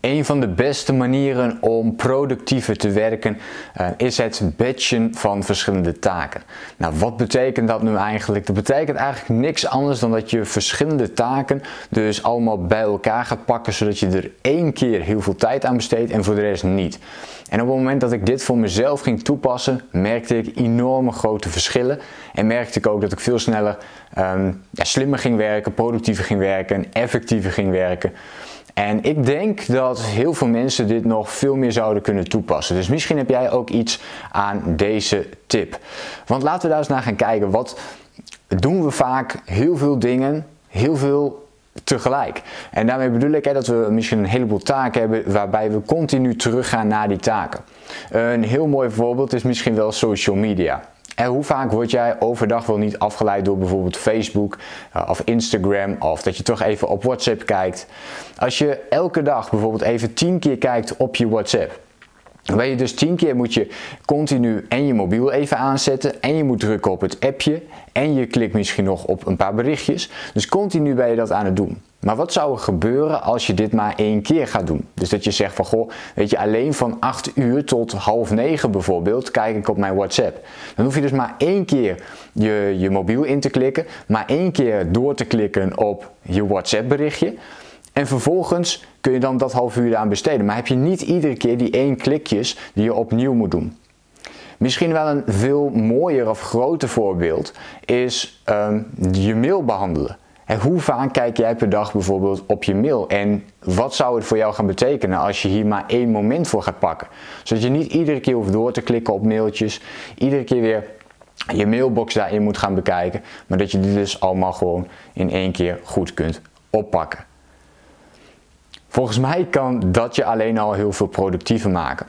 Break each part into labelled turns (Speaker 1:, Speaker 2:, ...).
Speaker 1: Een van de beste manieren om productiever te werken uh, is het batchen van verschillende taken. Nou, wat betekent dat nu eigenlijk? Dat betekent eigenlijk niks anders dan dat je verschillende taken dus allemaal bij elkaar gaat pakken, zodat je er één keer heel veel tijd aan besteedt en voor de rest niet. En op het moment dat ik dit voor mezelf ging toepassen, merkte ik enorme grote verschillen. En merkte ik ook dat ik veel sneller um, ja, slimmer ging werken, productiever ging werken, effectiever ging werken. En ik denk dat heel veel mensen dit nog veel meer zouden kunnen toepassen. Dus misschien heb jij ook iets aan deze tip. Want laten we daar eens naar gaan kijken. Wat doen we vaak heel veel dingen, heel veel tegelijk. En daarmee bedoel ik hè, dat we misschien een heleboel taken hebben waarbij we continu teruggaan naar die taken. Een heel mooi voorbeeld is misschien wel social media. Hoe vaak word jij overdag wel niet afgeleid door bijvoorbeeld Facebook uh, of Instagram of dat je toch even op WhatsApp kijkt. Als je elke dag bijvoorbeeld even 10 keer kijkt op je WhatsApp. Dan ben je dus 10 keer moet je continu en je mobiel even aanzetten en je moet drukken op het appje en je klikt misschien nog op een paar berichtjes. Dus continu ben je dat aan het doen. Maar wat zou er gebeuren als je dit maar één keer gaat doen? Dus dat je zegt van goh, weet je, alleen van 8 uur tot half 9 bijvoorbeeld kijk ik op mijn WhatsApp. Dan hoef je dus maar één keer je, je mobiel in te klikken, maar één keer door te klikken op je WhatsApp berichtje. En vervolgens kun je dan dat half uur aan besteden. Maar heb je niet iedere keer die één klikjes die je opnieuw moet doen. Misschien wel een veel mooier of groter voorbeeld is um, je mail behandelen. En hoe vaak kijk jij per dag bijvoorbeeld op je mail? En wat zou het voor jou gaan betekenen als je hier maar één moment voor gaat pakken? Zodat je niet iedere keer hoeft door te klikken op mailtjes, iedere keer weer je mailbox daarin moet gaan bekijken, maar dat je dit dus allemaal gewoon in één keer goed kunt oppakken. Volgens mij kan dat je alleen al heel veel productiever maken.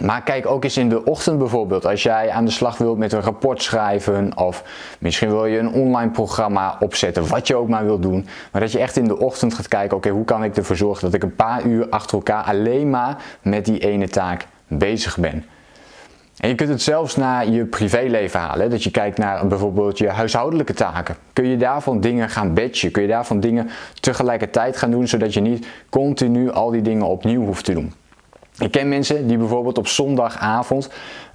Speaker 1: Maar kijk ook eens in de ochtend bijvoorbeeld, als jij aan de slag wilt met een rapport schrijven of misschien wil je een online programma opzetten, wat je ook maar wilt doen. Maar dat je echt in de ochtend gaat kijken, oké, hoe kan ik ervoor zorgen dat ik een paar uur achter elkaar alleen maar met die ene taak bezig ben. En je kunt het zelfs naar je privéleven halen. Dat je kijkt naar bijvoorbeeld je huishoudelijke taken. Kun je daarvan dingen gaan batchen? Kun je daarvan dingen tegelijkertijd gaan doen, zodat je niet continu al die dingen opnieuw hoeft te doen? Ik ken mensen die bijvoorbeeld op zondagavond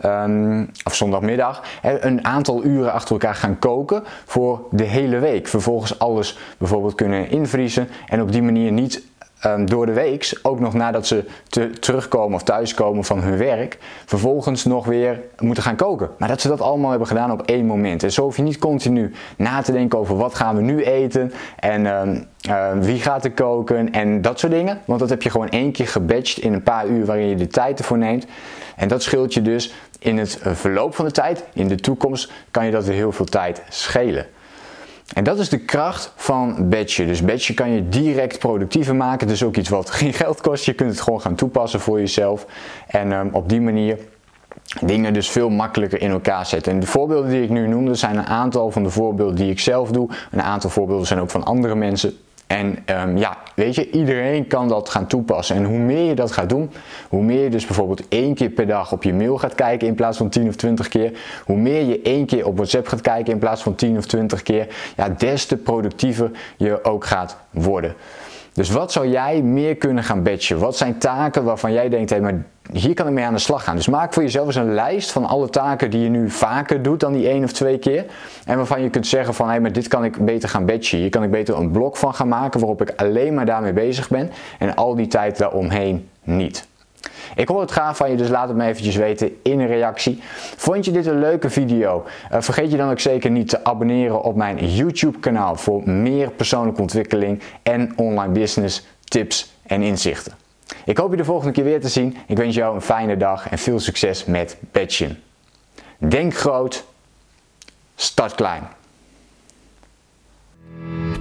Speaker 1: um, of zondagmiddag een aantal uren achter elkaar gaan koken voor de hele week. Vervolgens alles bijvoorbeeld kunnen invriezen en op die manier niet um, door de week, ook nog nadat ze te, terugkomen of thuiskomen van hun werk, vervolgens nog weer moeten gaan koken. Maar dat ze dat allemaal hebben gedaan op één moment. En zo hoef je niet continu na te denken over wat gaan we nu eten en um, uh, wie gaat er koken en dat soort dingen. Want dat heb je gewoon één keer gebatcht in een paar uur waarin je de tijd ervoor neemt. En dat scheelt je dus in het verloop van de tijd. In de toekomst kan je dat weer heel veel tijd schelen. En dat is de kracht van batchen. Dus batchen kan je direct productiever maken. Het is ook iets wat geen geld kost. Je kunt het gewoon gaan toepassen voor jezelf. En um, op die manier dingen dus veel makkelijker in elkaar zetten. En de voorbeelden die ik nu noemde zijn een aantal van de voorbeelden die ik zelf doe. Een aantal voorbeelden zijn ook van andere mensen. En um, ja, weet je, iedereen kan dat gaan toepassen. En hoe meer je dat gaat doen, hoe meer je dus bijvoorbeeld één keer per dag op je mail gaat kijken in plaats van 10 of 20 keer, hoe meer je één keer op WhatsApp gaat kijken in plaats van 10 of 20 keer, ja, des te productiever je ook gaat worden. Dus wat zou jij meer kunnen gaan batchen? Wat zijn taken waarvan jij denkt, hé, maar hier kan ik mee aan de slag gaan. Dus maak voor jezelf eens een lijst van alle taken die je nu vaker doet dan die één of twee keer. En waarvan je kunt zeggen van, hé, maar dit kan ik beter gaan batchen. Hier kan ik beter een blok van gaan maken waarop ik alleen maar daarmee bezig ben. En al die tijd daaromheen niet. Ik hoor het graag van je, dus laat het me eventjes weten in een reactie. Vond je dit een leuke video? Uh, vergeet je dan ook zeker niet te abonneren op mijn YouTube kanaal voor meer persoonlijke ontwikkeling en online business tips en inzichten. Ik hoop je de volgende keer weer te zien. Ik wens jou een fijne dag en veel succes met Patchen. Denk groot, start klein.